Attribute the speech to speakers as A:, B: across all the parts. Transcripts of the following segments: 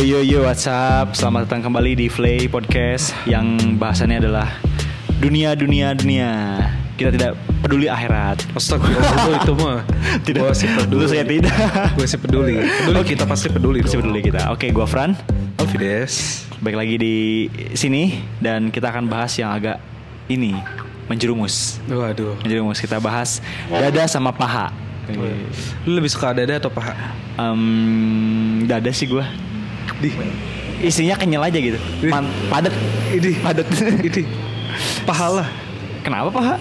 A: Yo yo yo what's up Selamat datang kembali di Flay Podcast Yang bahasannya adalah Dunia dunia dunia. Kita tidak peduli akhirat.
B: Astagfirullah itu mah
A: Tidak.
B: Gua sih peduli.
A: saya tidak.
B: Gue sih peduli. Peduli kita pasti peduli
A: Pasti peduli kita. Oke gua Fran.
B: Alvides
A: Baik lagi di sini Dan kita akan bahas yang agak Ini Menjerumus.
B: Waduh.
A: Menjerumus. Kita bahas Dada sama paha.
B: Lu lebih suka dada atau paha?
A: Em, Dada sih gua
B: Di.
A: Isinya kenyal aja gitu. Man- Padet
B: Ini
A: Padet
B: Ini Paha lah.
A: Kenapa paha?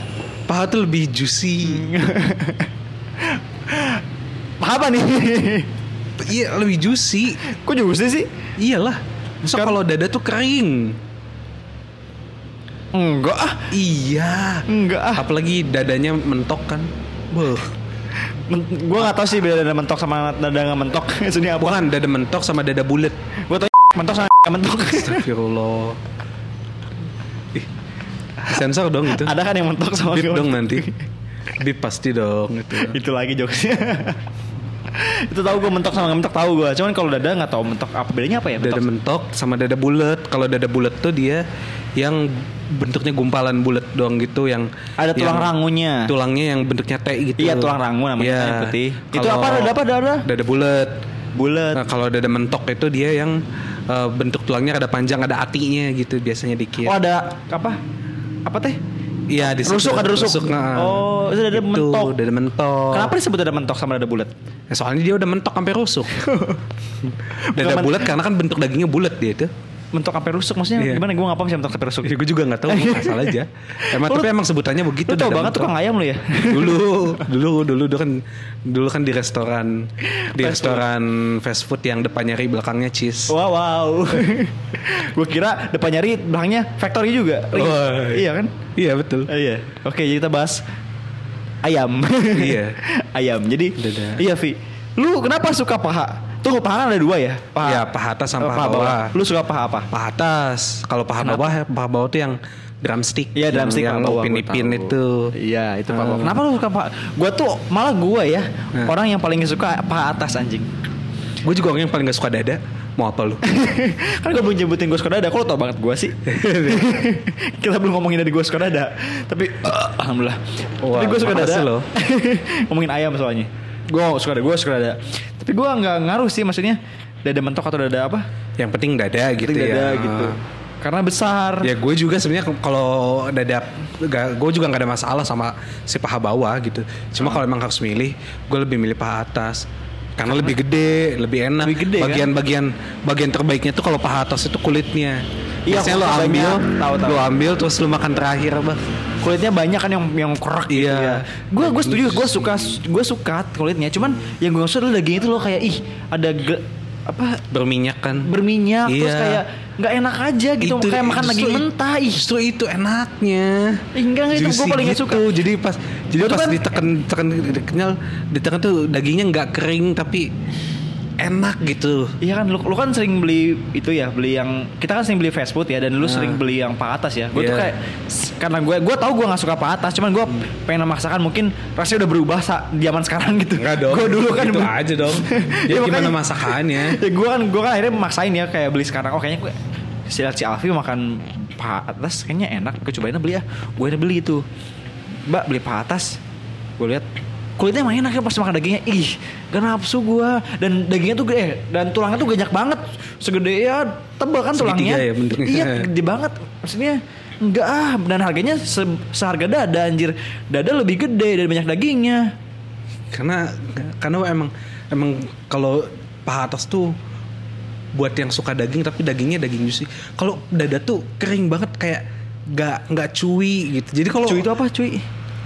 B: Paha tuh lebih juicy.
A: Paha apa nih?
B: Iya lebih juicy.
A: Kok juicy sih?
B: Iyalah. Masa
A: Kan-
B: kalau dada tuh kering?
A: Enggak. Ah
B: Iya.
A: Enggak. Ah
B: Apalagi dadanya mentok kan. Beuh.
A: Gue gak tau sih beda dada mentok sama dada gak mentok. Maksudnya apa?
B: Bukan dada mentok sama dada bulat.
A: Gue tau mentok sama gak mentok.
B: Astagfirullah. Sensor dong itu.
A: Ada kan yang mentok sama
B: Bip
A: nggak
B: dong nanti. Bip pasti dong itu.
A: Itu lagi jokesnya. Itu tahu gue mentok sama gak mentok tahu gue Cuman kalau dada gak tahu mentok apa bedanya apa ya
B: Dada
A: mentok?
B: mentok sama dada bulat. Kalau dada bulat tuh dia Yang bentuknya gumpalan bulat doang gitu Yang
A: Ada tulang
B: yang
A: rangunya
B: Tulangnya yang bentuknya T gitu
A: Iya tulang rangu namanya yang putih Itu apa dada apa dada?
B: Dada bulat
A: Bulat
B: Nah kalau dada mentok itu dia yang eh, Bentuk tulangnya ada panjang ada atinya gitu Biasanya dikit
A: Oh ada apa? Apa teh?
B: Iya di situ.
A: Rusuk, ada rusuk.
B: nah.
A: Oh, itu dada mentok.
B: Dada mentok.
A: Kenapa disebut dada mentok sama dada bulat?
B: Ya, soalnya dia udah mentok sampai rusuk. dada bulat karena kan bentuk dagingnya bulat dia itu.
A: Mentok sampai rusuk maksudnya
B: Iya.
A: gimana? Gue gak paham sih mentok sampai rusuk.
B: Ya, gue juga nggak tahu, asal aja. Emang tapi emang sebutannya begitu.
A: Lu tau banget tukang ayam lu ya?
B: dulu, dulu, dulu, dulu kan, dulu kan di restoran, di
A: Fast
B: restoran fast food yang depannya ri belakangnya cheese.
A: Wow, wow. gue kira depannya ri, belakangnya factory juga. Ri.
B: Wah.
A: Iya kan?
B: Iya betul.
A: Eh, iya. Oke, jadi kita bahas ayam.
B: Iya.
A: ayam. Jadi
B: Dada.
A: iya, Vi. Lu kenapa suka paha? Tunggu, paha ada dua ya? Paha.
B: Iya, paha atas sama
A: Eh,
B: paha bawah.
A: Lu suka paha apa?
B: Paha atas. Kalau paha
A: Kenapa?
B: bawah, paha bawah tuh yang drumstick.
A: Iya drumstick
B: yang,
A: paha
B: yang
A: bawah,
B: upin
A: gua
B: ipin
A: tahu.
B: itu.
A: Iya, itu paha
B: Ah.
A: bawah. Kenapa lu suka paha? Gua tuh malah gua ya,
B: Nah.
A: orang yang paling suka paha atas anjing.
B: Gue juga orang yang paling gak suka dada. Mau apa lu?
A: kan gue belum nyebutin gue suka dada, kok lo tau banget gue sih Kita belum ngomongin dari gue suka dada Tapi eh, Alhamdulillah
B: Wah,
A: Tapi gue suka dada. Ngomongin ayam soalnya Gue suka dada, gue suka dada Tapi gue nggak ngaruh sih maksudnya Dada mentok atau dada apa
B: yang penting dada gitu
A: Penting
B: ya.
A: dada gitu Karena besar
B: Ya gue juga sebenarnya kalau dada gue juga nggak ada masalah sama si paha bawah gitu. Cuma
A: Hmm.
B: kalau emang harus milih, gue lebih milih paha atas. Karena lebih gede, lebih enak.
A: Lebih gede, kan?
B: bagian-bagian bagian terbaiknya tuh kalau paha atas itu kulitnya.
A: Iya,
B: Biasanya lo ambil.
A: Tahu, tahu.
B: lo ambil terus lo makan terakhir apa?
A: Kulitnya banyak kan yang yang kerak gitu
B: Iya.
A: ya Gue gue setuju, gue suka gue suka kulitnya Cuman yang gue suka adalah daging itu loh kayak Ih ada apa
B: Berminyak kan?
A: berminyak terus
B: Iya.
A: kayak nggak enak aja gitu
B: Itu-
A: kayak makan
B: itu-
A: mentah ih
B: Justru itu enaknya.
A: Enggak enggak itu gue paling
B: gitu.
A: suka
B: Jadi pas jadi
A: tuh
B: pas
A: kan-
B: ditekan tekan kenyal ditekan tuh dagingnya nggak kering tapi enak gitu.
A: Iya kan, lu, lu kan sering beli itu ya, beli yang kita kan sering beli fast food ya, dan lu
B: Nah.
A: sering beli yang paha atas ya. Gue tuh
B: Iya.
A: kayak karena gue gue tahu gue nggak suka paha atas, cuman gue pengen memaksakan mungkin rasanya udah berubah sa zaman sekarang gitu.
B: Enggak dong.
A: Gue dulu kan
B: itu aja dong.
A: Ya,
B: Ya, gimana masakannya?
A: ya gue kan gue kan akhirnya memaksain ya kayak beli sekarang. Oh kayaknya gue si Alfi makan paha atas kayaknya enak. Gue cobain beli ya. Gue beli itu. Mbak beli paha atas. Gue lihat kulitnya emang enak ya pas makan dagingnya. Ih, gak nafsu gue. Dan dagingnya tuh gede. Dan tulangnya tuh banyak banget. Segede ya tebal kan tulangnya.
B: Segitiga ya bentuknya.
A: Iya gede banget. Maksudnya enggak ah. Dan harganya se- seharga dada anjir. Dada lebih gede dan banyak dagingnya.
B: Karena karena emang emang kalau paha atas tuh buat yang suka daging tapi dagingnya daging juicy. Kalau dada tuh kering banget kayak nggak nggak cuy gitu. Jadi kalau
A: Cuy itu apa cuy?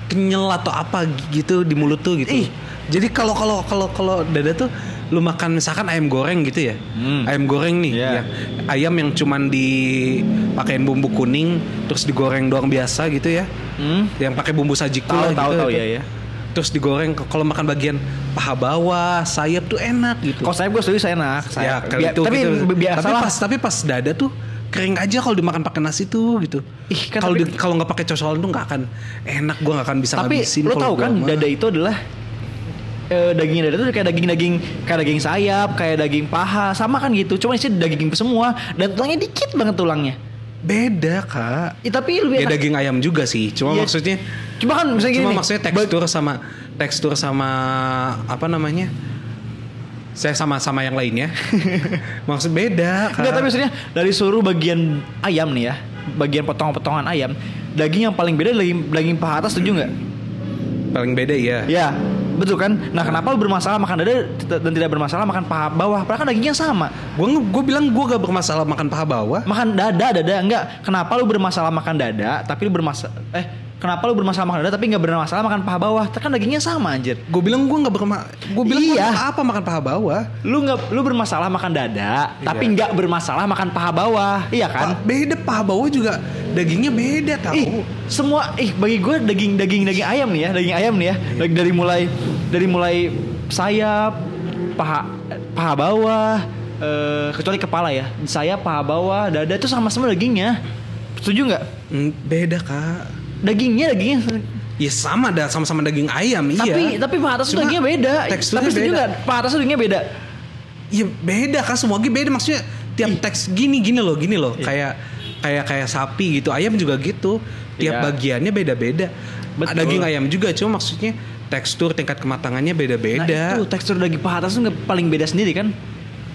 B: Kenyal atau apa gitu di mulut tuh gitu.
A: Ih.
B: Jadi kalau kalau kalau kalau dada tuh lu makan misalkan ayam goreng gitu ya.
A: Hmm.
B: Ayam goreng nih
A: Iya.
B: ya. Ayam yang cuman dipakein bumbu kuning terus digoreng doang biasa gitu ya.
A: Hmm?
B: Yang pakai bumbu sajiku
A: Tahu
B: lah
A: tahu
B: gitu.
A: tahu ya ya.
B: Terus digoreng kalau makan bagian paha bawah, sayap tuh enak gitu.
A: Kalau saya gue setuju saya enak.
B: ya,
A: Saya, Bi-
B: itu
A: tapi
B: gitu.
A: bi- biasa
B: tapi
A: lah.
B: pas tapi pas dada tuh kering aja kalau dimakan pakai nasi tuh gitu.
A: Ih, kan
B: kalau
A: tapi-
B: kalau nggak pakai cocolan tuh nggak akan enak. Gua nggak akan bisa
A: Tapi
B: ngabisin.
A: lo
B: kalau
A: tahu
B: gua
A: kan
B: mah.
A: dada itu adalah eh, daging dada tuh kayak daging-daging kayak daging sayap, kayak daging paha, sama kan gitu. Cuma isinya daging semua dan tulangnya dikit banget tulangnya.
B: Beda kak.
A: Ya, tapi lebih
B: Ya
A: enak.
B: daging ayam juga sih. Cuma
A: Iya.
B: maksudnya
A: Cuma kan misalnya gini
B: Cuma
A: nih,
B: maksudnya tekstur sama tekstur sama apa namanya? Saya sama sama yang lainnya. Maksud beda.
A: Enggak, tapi maksudnya dari seluruh bagian ayam nih ya, bagian potongan-potongan ayam, daging yang paling beda daging, daging paha atas setuju nggak?
B: paling beda ya.
A: Ya, betul kan? Nah, kenapa lu bermasalah makan dada dan tidak bermasalah makan paha bawah? Padahal kan dagingnya sama.
B: Gue gue bilang gue gak bermasalah makan paha bawah.
A: Makan dada, dada enggak. Kenapa lu bermasalah makan dada tapi lu bermasalah eh kenapa lu bermasalah makan dada tapi nggak bermasalah makan paha bawah? Kan dagingnya sama anjir.
B: Gue bilang gue gak berma. Gue bilang gua
A: Iya.
B: apa makan paha bawah?
A: Lu nggak lu bermasalah makan dada tapi nggak bermasalah makan paha bawah. Iya kan?
B: Pa- beda paha bawah juga dagingnya beda tau.
A: Ih, semua ih bagi gue daging daging daging ayam nih ya, daging ayam nih ya. Dari, dari mulai dari mulai sayap, paha paha bawah, eh, kecuali kepala ya. Sayap, paha bawah, dada itu sama semua dagingnya. Setuju nggak?
B: Hmm, beda kak.
A: Dagingnya dagingnya
B: Ya sama dah sama-sama daging ayam
A: tapi
B: iya.
A: tapi paha atas
B: Cuma
A: dagingnya beda.
B: Teksturnya
A: tapi setuju
B: beda.
A: nggak? Paha atas dagingnya beda.
B: Ya beda kan semua lagi beda maksudnya tiap teks gini gini loh gini loh
A: Iya.
B: kayak kayak kayak sapi gitu ayam juga gitu tiap
A: Iya.
B: bagiannya beda-beda
A: Betul.
B: daging ayam juga cuma maksudnya tekstur tingkat kematangannya
A: Nah,
B: beda-beda
A: itu tekstur daging paha atas tuh paling beda sendiri kan?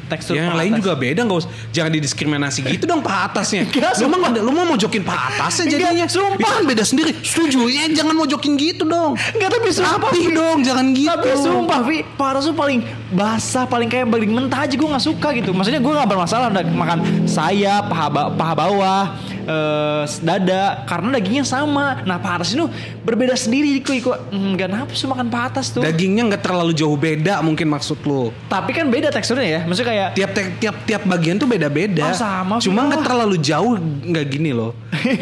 A: Tekstur
B: yang
A: paha
B: lain
A: atas.
B: juga beda nggak usah. Jangan didiskriminasi gitu dong paha atasnya.
A: Enggak,
B: lu mau lu mau mojokin paha atasnya jadinya.
A: sumpah.
B: itu kan beda sendiri. Setuju. Ya jangan mojokin gitu dong.
A: Enggak tapi sumpah.
B: Rapi
A: Vi.
B: dong jangan gitu.
A: Tapi sumpah Vi. Paha atas tuh paling basah Paling kayak paling mentah aja. Gue gak suka gitu. Maksudnya gue gak bermasalah Makan sayap Paha, paha bawah eh, Dada Karena dagingnya sama. Nah paha atas itu Berbeda sendiri Kok kok Gak nafsu makan paha atas tuh.
B: Dagingnya nggak terlalu jauh beda mungkin maksud lu.
A: Tapi kan beda teksturnya ya. Maksudnya kayak
B: tiap tiap tiap, tiap bagian tuh beda-beda.
A: Oh, sama,
B: Cuma nggak terlalu jauh nggak gini loh.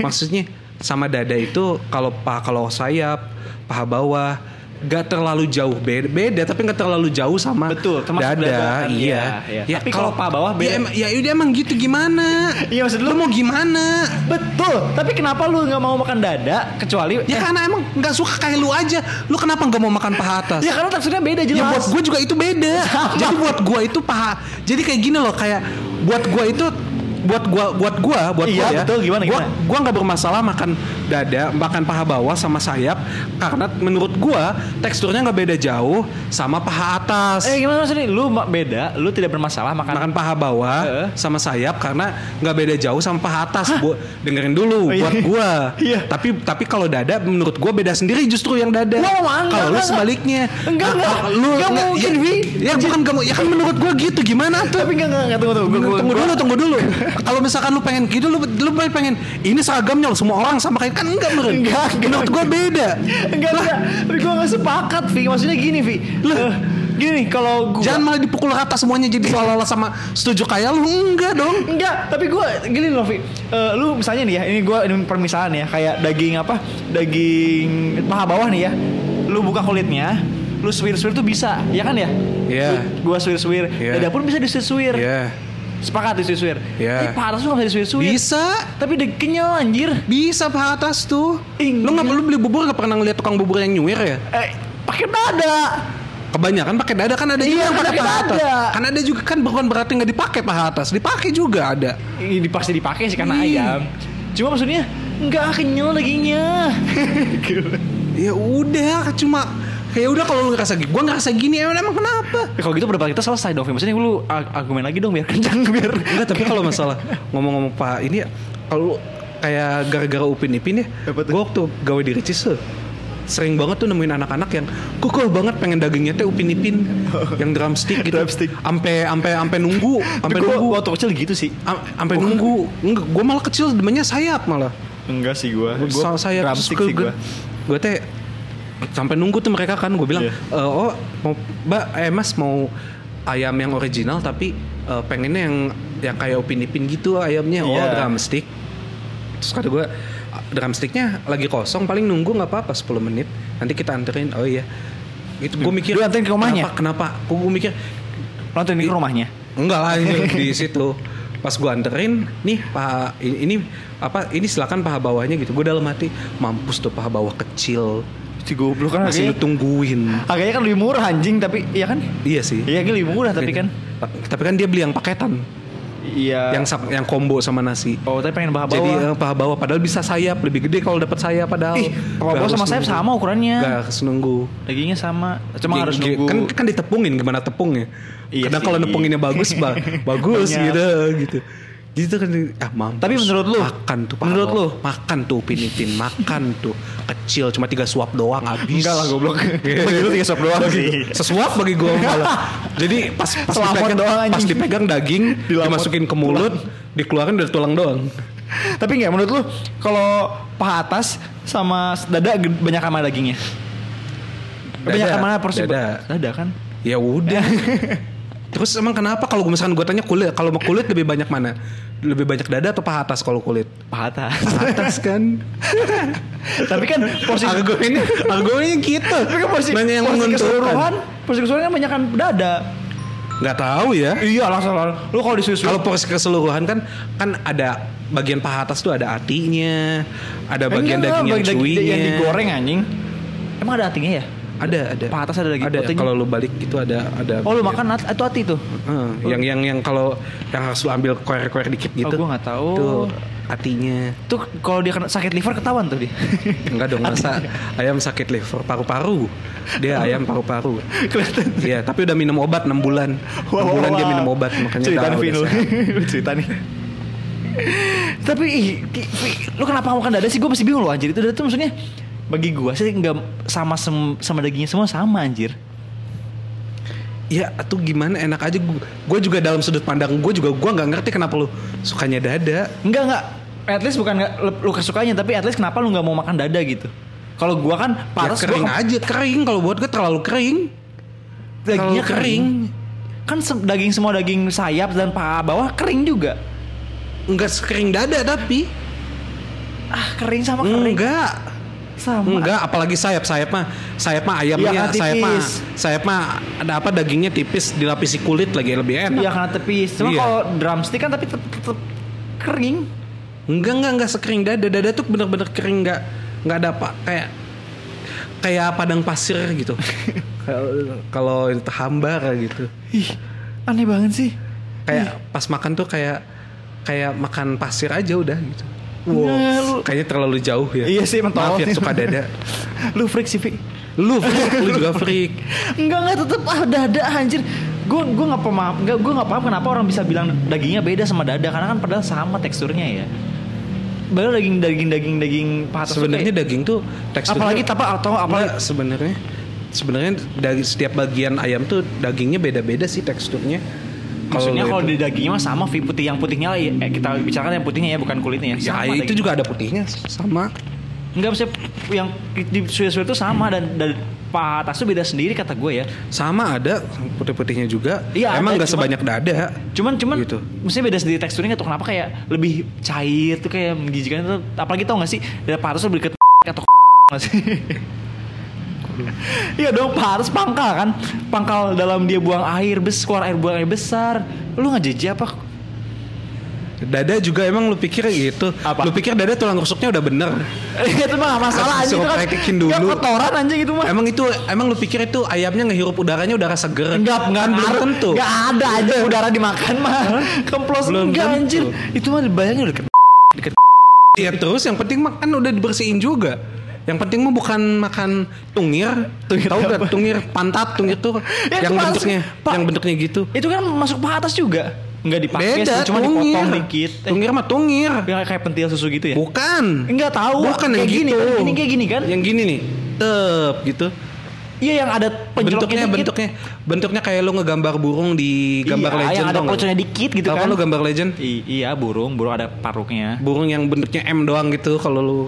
B: Maksudnya sama dada itu kalau paha kalau sayap, paha bawah nggak terlalu jauh beda, beda tapi nggak terlalu jauh sama
A: Betul,
B: dada,
A: dada
B: iya.
A: iya, iya. Tapi kalau paha bawah beda.
B: Ya, ya udah emang gitu gimana?
A: Iya, maksud lu-
B: lu mau gimana?
A: Betul Tapi kenapa lu gak mau makan dada Kecuali
B: Ya
A: eh,
B: karena emang nggak suka kayak lu aja. Lu kenapa nggak mau makan paha atas?
A: Ya karena teksturnya beda jelas
B: Ya buat gue juga itu beda. Jadi buat gue itu paha. Jadi kayak gini loh kayak buat gue itu buat gua buat gua buat
A: Iya,
B: gua ya.
A: betul. Gimana,
B: gua,
A: gimana?
B: gua nggak bermasalah makan dada, makan paha bawah sama sayap karena menurut gua teksturnya nggak beda jauh sama paha atas.
A: Eh gimana maksudnya Lu beda Lu tidak bermasalah makan
B: makan paha bawah
A: Heeh.
B: sama sayap karena nggak beda jauh sama paha atas. Bu, dengerin dulu
A: Oh, iya.
B: buat gua.
A: Iya.
B: Tapi tapi kalau dada menurut gua beda sendiri justru yang dada.
A: Enggak,
B: kalau lu
A: enggak,
B: sebaliknya.
A: Enggak, enggak.
B: kalau lu
A: Enggak mungkin,
B: ya,
A: Vi.
B: Ya bukan kamu ya kan menurut gua gitu gimana tuh?
A: Tapi enggak enggak, enggak tunggu tunggu
B: Tunggu, tunggu dulu, tunggu dulu. Kalau misalkan lu pengen gitu, lu lu pengen ini seragamnya semua orang sama kayak kan enggak meren.
A: Enggak, enggak.
B: Menurut gua beda.
A: Enggak enggak Tapi gue gak sepakat Vi Maksudnya gini Vi Eh, Gini kalau gue
B: Jangan malah dipukul rata semuanya jadi seolah-olah sama setuju kayak lu enggak dong.
A: Enggak, tapi gue gini loh, Vi. Eh, lu misalnya nih ya, ini gue ini permisalan ya, kayak daging apa? Daging paha bawah nih ya. Lu buka kulitnya, lu suwir-suwir tuh bisa, ya kan ya?
B: Iya.
A: Lu- Gua suwir-suwir,
B: Iya.
A: dada pun bisa disuwir-suwir.
B: Iya.
A: Sepakat disuwir-suwir.
B: Iya.
A: Tapi paha atas tuh gak bisa disuwir-suwir.
B: Bisa.
A: Tapi kenyal anjir.
B: Bisa paha atas tuh.
A: Ih,
B: Lu nggak
A: enggak.
B: lu beli bubur nggak pernah ngeliat tukang bubur yang nyuir ya?
A: Eh, pakai dada.
B: Kebanyakan pakai dada kan ada juga
A: Iya,
B: yang
A: kan
B: pakai paha atas. Kan ada juga kan bukan berarti nggak dipakai paha atas, dipakai juga ada.
A: Ini pasti dipakai sih karena
B: Ih.
A: ayam. Cuma maksudnya enggak kenyal dagingnya.
B: Ya udah, cuma kayak udah kalau lu ngerasa gini, gua ngerasa gini emang, emang kenapa?
A: Ya, kalau gitu berdebat kita selesai dong. Maksudnya lu argumen lagi dong biar kencang biar.
B: Enggak, tapi kalau masalah ngomong-ngomong Pak ini kalau kayak gara-gara Upin Ipin ya,
A: tuh?
B: gue waktu gawe di Ricis tuh sering banget tuh nemuin anak-anak yang kukuh banget pengen dagingnya teh Upin Ipin yang drumstick gitu.
A: Drumstick.
B: Ampe ampe ampe nunggu, ampe nunggu.
A: waktu kecil gitu sih.
B: Am- Ampe nunggu. Enggak, gue malah kecil demennya sayap malah.
A: Enggak sih gua.
B: Sa- sayap
A: drumstick sih gua.
B: Gue teh sampai nunggu tuh mereka kan gue bilang
A: Iya.
B: "Eh, oh mau mbak eh mas mau ayam yang original tapi eh, pengennya yang yang kayak upin ipin gitu ayamnya oh
A: Iya.
B: drumstick terus kata gue drumsticknya lagi kosong paling nunggu nggak apa-apa 10 menit nanti kita anterin oh iya itu gue mikir
A: Lu anterin ke rumahnya?
B: kenapa kenapa gue mikir
A: Nonton di rumahnya.
B: Enggak lah ini di situ. Pas gua anterin, nih paha ini, ini apa ini silakan paha bawahnya gitu. Gue dalam hati mampus tuh paha bawah kecil.
A: Si goblok kan
B: Masih lu tungguin.
A: harganya kan lebih murah anjing tapi iya kan?
B: Iya sih.
A: Iya lebih murah tapi kan.
B: Tapi kan dia beli yang paketan,
A: Iya.
B: yang yang combo sama nasi.
A: Oh tapi pengen
B: Jadi
A: bawah.
B: eh, paha bawah padahal bisa sayap lebih gede kalau dapat sayap padahal.
A: Ih, paha bawah sama sayap
B: nunggu.
A: sama ukurannya.
B: Nggak harus nunggu.
A: Dagingnya sama. Cuma harus nunggu.
B: Kan kan ditepungin gimana tepungnya?
A: Iya
B: Kadang kalau nepunginnya bagus ba- bagus
A: Banyak.
B: gitu gitu. Gitu kan ah mampus.
A: Tapi menurut lu?
B: makan tuh paha
A: Menurut lu?
B: makan tuh upin-ipin makan tuh kecil cuma tiga suap doang habis.
A: Enggak lah goblok. Bagi lu tiga sop doang sih.
B: Sesuap bagi gua malah. Jadi pas pas
A: Selamot
B: dipegang,
A: doang, anjing.
B: pas dipegang daging
A: Dilamot.
B: dimasukin ke mulut, dikeluarin dari tulang doang.
A: Tapi nggak menurut lu kalau paha atas sama dada banyak sama dagingnya? Banyak
B: Dada.
A: mana porsi?
B: Dada.
A: Dada kan?
B: Ya udah. Terus emang kenapa kalau misalkan gue tanya kulit, kalau mau kulit lebih banyak mana? Lebih banyak dada atau paha atas kalau kulit?
A: Paha atas.
B: Paha atas kan.
A: Tapi kan porsi
B: Argo ini, ini gitu.
A: Tapi kan porsi,
B: Nanya yang menguntungkan.
A: keseluruhan, porsi keseluruhan banyak kan dada.
B: Nggak tahu ya.
A: Iya salah. Lu kalau disusul
B: Kalau porsi keseluruhan kan kan ada bagian paha atas tuh ada hatinya, ada bagian
A: Enggak,
B: daging yang cuinya.
A: yang digoreng anjing. Emang ada hatinya ya?
B: Ada, ada.
A: Paha atas ada daging
B: Ada. Kalau lu balik itu ada ada.
A: Oh lu makan at- itu hati tuh?
B: Heeh, yang yang yang kalau yang harus lu ambil koer-koer dikit gitu.
A: Oh, gua nggak tahu.
B: Itu hatinya.
A: Tuh kalau dia kena sakit liver ketahuan tuh dia.
B: Enggak dong masa ayam sakit liver paru-paru. Dia ayam paru-paru.
A: Kelihatan.
B: Iya, tapi udah minum obat 6 bulan. 6 bulan dia minum obat makanya
A: cerita nih cerita nih. Tapi ih, lu kenapa makan dada sih? Gue masih bingung loh anjir. Itu dada tuh maksudnya bagi gua sih nggak sama sem- sama dagingnya semua sama anjir.
B: Ya, atau gimana enak aja gue juga dalam sudut pandang gue juga gue nggak ngerti kenapa lu sukanya dada.
A: Enggak enggak. At least bukan nggak lu- kesukanya tapi at least kenapa lu nggak mau makan dada gitu? Kalau gua kan
B: Ya,
A: panas
B: kering
A: gua
B: aja, kering kalau buat gue terlalu kering.
A: dagingnya
B: terlalu
A: kering. Kan se- daging semua daging sayap dan paha bawah kering juga.
B: Enggak sekering dada tapi.
A: Ah kering sama kering.
B: Enggak.
A: Sama.
B: Enggak, apalagi sayap sayap mah sayap mah ayamnya
A: karena
B: sayap mah
A: tipis.
B: sayap mah ada apa dagingnya tipis dilapisi kulit lagi lebih enak.
A: Iya karena tepis. Cuma
B: Iya.
A: kalau drumstick kan tapi tetep, tetep kering.
B: Enggak enggak enggak sekering dada. Dada tuh bener-bener kering enggak enggak ada apa kayak kayak padang pasir gitu. Kalau- Kalau itu hambar gitu.
A: Ih, aneh banget sih.
B: Kayak pas makan tuh kayak kayak makan pasir aja udah gitu.
A: Nggak, lu-
B: kayaknya terlalu jauh ya.
A: Iya sih, emang
B: Maaf ya suka dada.
A: Lu freak sih.
B: Lu freak, lu juga freak.
A: Enggak enggak tetep ah dada anjir. Gue gue nggak paham nggak gue nggak paham kenapa orang bisa bilang dagingnya beda sama dada karena kan padahal sama teksturnya ya. Padahal daging daging daging daging paha tuh
B: Sebenarnya
A: kayak-
B: daging tuh teksturnya
A: apalagi apa atau apalagi
B: Enggak, sebenarnya sebenarnya dari setiap bagian ayam tuh dagingnya beda-beda sih teksturnya.
A: Maksudnya kalau
B: itu-
A: di dagingnya mah sama Vi putih yang putihnya lah, ya, eh, kita bicarakan yang putihnya ya bukan kulitnya ya.
B: ya
A: Sama
B: itu
A: daging.
B: juga ada putihnya sama.
A: Enggak bisa yang di suya-suya itu sama dan dan paha atas tuh beda sendiri kata gue ya.
B: Sama ada putih-putihnya juga.
A: Iya,
B: Emang nggak sebanyak dada.
A: Cuman cuman
B: Gitu.
A: mestinya beda sendiri teksturnya tahu kenapa kayak lebih cair tuh kayak menjijikan itu apalagi tau gak sih dari paha atas tuh lebih ke atau nggak sih? Iya dong atas pangkal kan Pangkal dalam dia buang air bes Keluar air buang air besar Lu gak jijik apa?
B: Dada juga emang lu pikir gitu.
A: Apa?
B: Lu pikir dada tulang rusuknya udah bener.
A: itu mah masalah anjing itu kan
B: praktekin
A: Nggak
B: dulu.
A: kotoran anjing itu mah
B: Emang itu emang lu pikir itu ayamnya ngehirup udaranya udara seger?
A: Enggak, enggak
B: kan belum tentu.
A: Enggak ada aja udara dimakan mah. Kemplos
B: Belum
A: enggak anjir. Itu mah bayangin udah deket.
B: Ya terus yang penting makan udah dibersihin juga. Yang penting mah bukan makan tungir,
A: Tungir
B: tahu gak tungir pantat tungir tuh
A: Ya,
B: yang bentuknya
A: Pak.
B: yang bentuknya gitu.
A: Itu kan masuk paha atas juga. Enggak dipakai
B: Beda,
A: sih, cuma
B: tungir.
A: dipotong dikit. Eh,
B: Tungir mah tungir.
A: yang kayak pentil susu gitu ya?
B: Bukan.
A: Enggak tahu.
B: Bukan yang
A: kayak gini
B: gitu.
A: kan. Ini kayak gini kan?
B: Yang gini nih. Tep gitu.
A: Iya yang ada
B: bentuknya
A: dikit.
B: bentuknya bentuknya kayak lu ngegambar burung di gambar
A: iya,
B: legend
A: yang ada pocongnya dikit gitu
B: Tau
A: kan.
B: lu gambar legend?
A: I- iya burung, burung ada paruknya.
B: Burung yang bentuknya M doang gitu kalau lu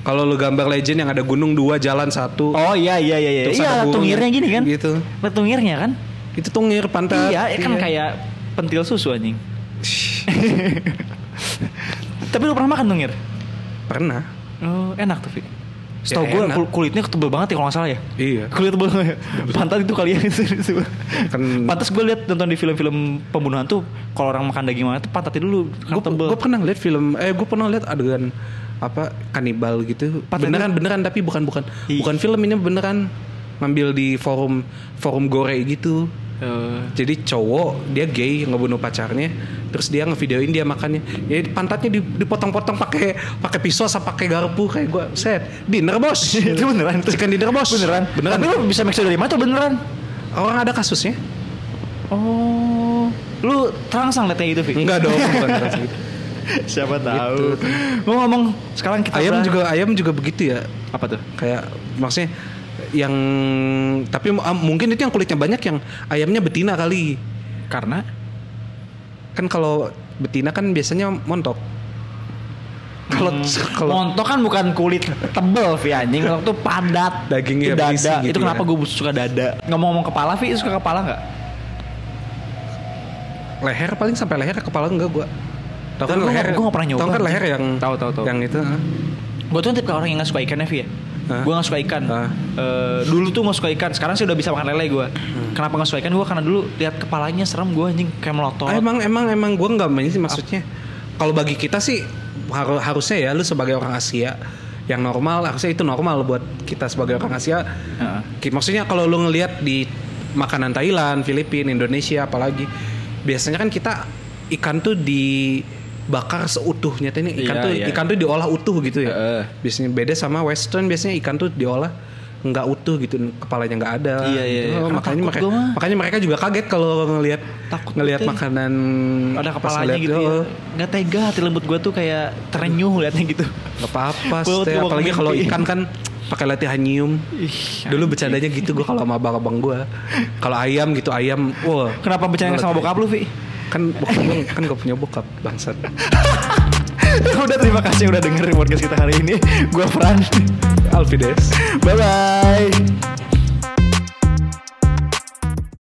B: kalau lu gambar legend yang ada gunung dua jalan satu.
A: Oh iya iya iya iya. Iya tungirnya gini kan?
B: Gitu.
A: Tungirnya kan?
B: Itu tungir pantat.
A: iya, kan kayak pentil susu anjing. Tapi lu pernah makan tungir?
B: pernah.
A: Oh, enak tuh, Vi. Setahu
B: Ya,
A: gue kul- kulitnya tebel banget ya kalau nggak salah ya.
B: Iya.
A: Kulit tebel banget. Pantat itu kali ya.
B: Kan-
A: Pantas gue lihat nonton di film-film pembunuhan tuh kalau orang makan daging mana tuh pantatnya dulu karena
B: Gue pernah lihat film eh gue pernah lihat adegan apa kanibal gitu.
A: Patah
B: beneran beneran tapi bukan bukan
A: Ih.
B: bukan film ini beneran ngambil di forum forum gore gitu.
A: Eh,
B: Jadi cowok dia gay ngebunuh pacarnya, terus dia ngevideoin dia makannya. Ya pantatnya di- dipotong-potong pakai pakai pisau sama pakai garpu kayak gua set. Dinner bos.
A: itu beneran
B: Chicken dinner bos.
A: beneran
B: Beneran.
A: tapi lu bisa make sure dari mana tuh beneran
B: Orang ada kasusnya?
A: oh lu terangsang liatnya gitu Vi
B: Enggak dong, bukan kasus gitu.
A: siapa
B: tahu.
A: mau ngomong sekarang kita
B: Ayam juga ayam juga begitu ya.
A: apa tuh
B: Kayak maksudnya yang tapi ah, mungkin itu yang kulitnya banyak yang ayamnya betina kali.
A: karena
B: Kan kalau betina kan biasanya montok. Kalau kalau
A: montok kan bukan kulit tebel Vi anjing montok tuh padat
B: Dagingnya
A: dada
B: berisi gitu
A: itu
B: ya.
A: kenapa gue suka dada ngomong-ngomong kepala Vi suka kepala nggak
B: leher paling sampai leher kepala enggak gua. Tahu kan leher?
A: gua nggak pernah nyoba.
B: Tahu kan leher yang
A: Tahu, tahu, tahu.
B: Yang itu.
A: gue tuh tipe orang yang nggak suka ikan ya ya gue nggak suka ikan? Eh, dulu tuh nggak suka ikan sekarang sih udah bisa makan lele gue
B: Hmm.
A: kenapa nggak suka ikan gue karena dulu lihat kepalanya serem gue anjing kayak melotot
B: Ah, emang emang emang gua nggak main sih maksudnya. Kalau bagi kita sih haru- harusnya ya lu sebagai orang Asia yang normal harusnya itu normal buat kita sebagai orang Asia.
A: Heeh.
B: Ki- Maksudnya kalau lu ngelihat di makanan Thailand, Filipina, Indonesia apalagi biasanya kan kita ikan tuh dibakar seutuhnya tuh ini ikan
A: Iya,
B: tuh
A: iya.
B: ikan tuh diolah utuh gitu ya.
A: Heeh.
B: Biasanya beda sama western biasanya ikan tuh diolah nggak utuh gitu kepalanya nggak ada.
A: Iya, iya,
B: Gitu.
A: iya. Karena
B: makanya mereka makanya mereka juga kaget kalau ngelihat
A: Takut
B: ngelihat makanan
A: ada kepalanya
B: ngeliat,
A: gitu ya
B: oh,
A: nggak tega hati lembut gue tuh kayak terenyuh liatnya gitu
B: nggak apa-apa apalagi kalau ikan kan pakai latihan nyium
A: Ih,
B: dulu bercandanya gitu gue kalau sama abang-abang gue kalau ayam gitu ayam wah
A: kenapa bercanda sama bokap lu Vi
B: kan bokap gue kan gak punya bokap bangsat.
A: Udah terima kasih udah dengerin podcast kita hari ini. Gue Fran.
B: Alfides.
A: Bye bye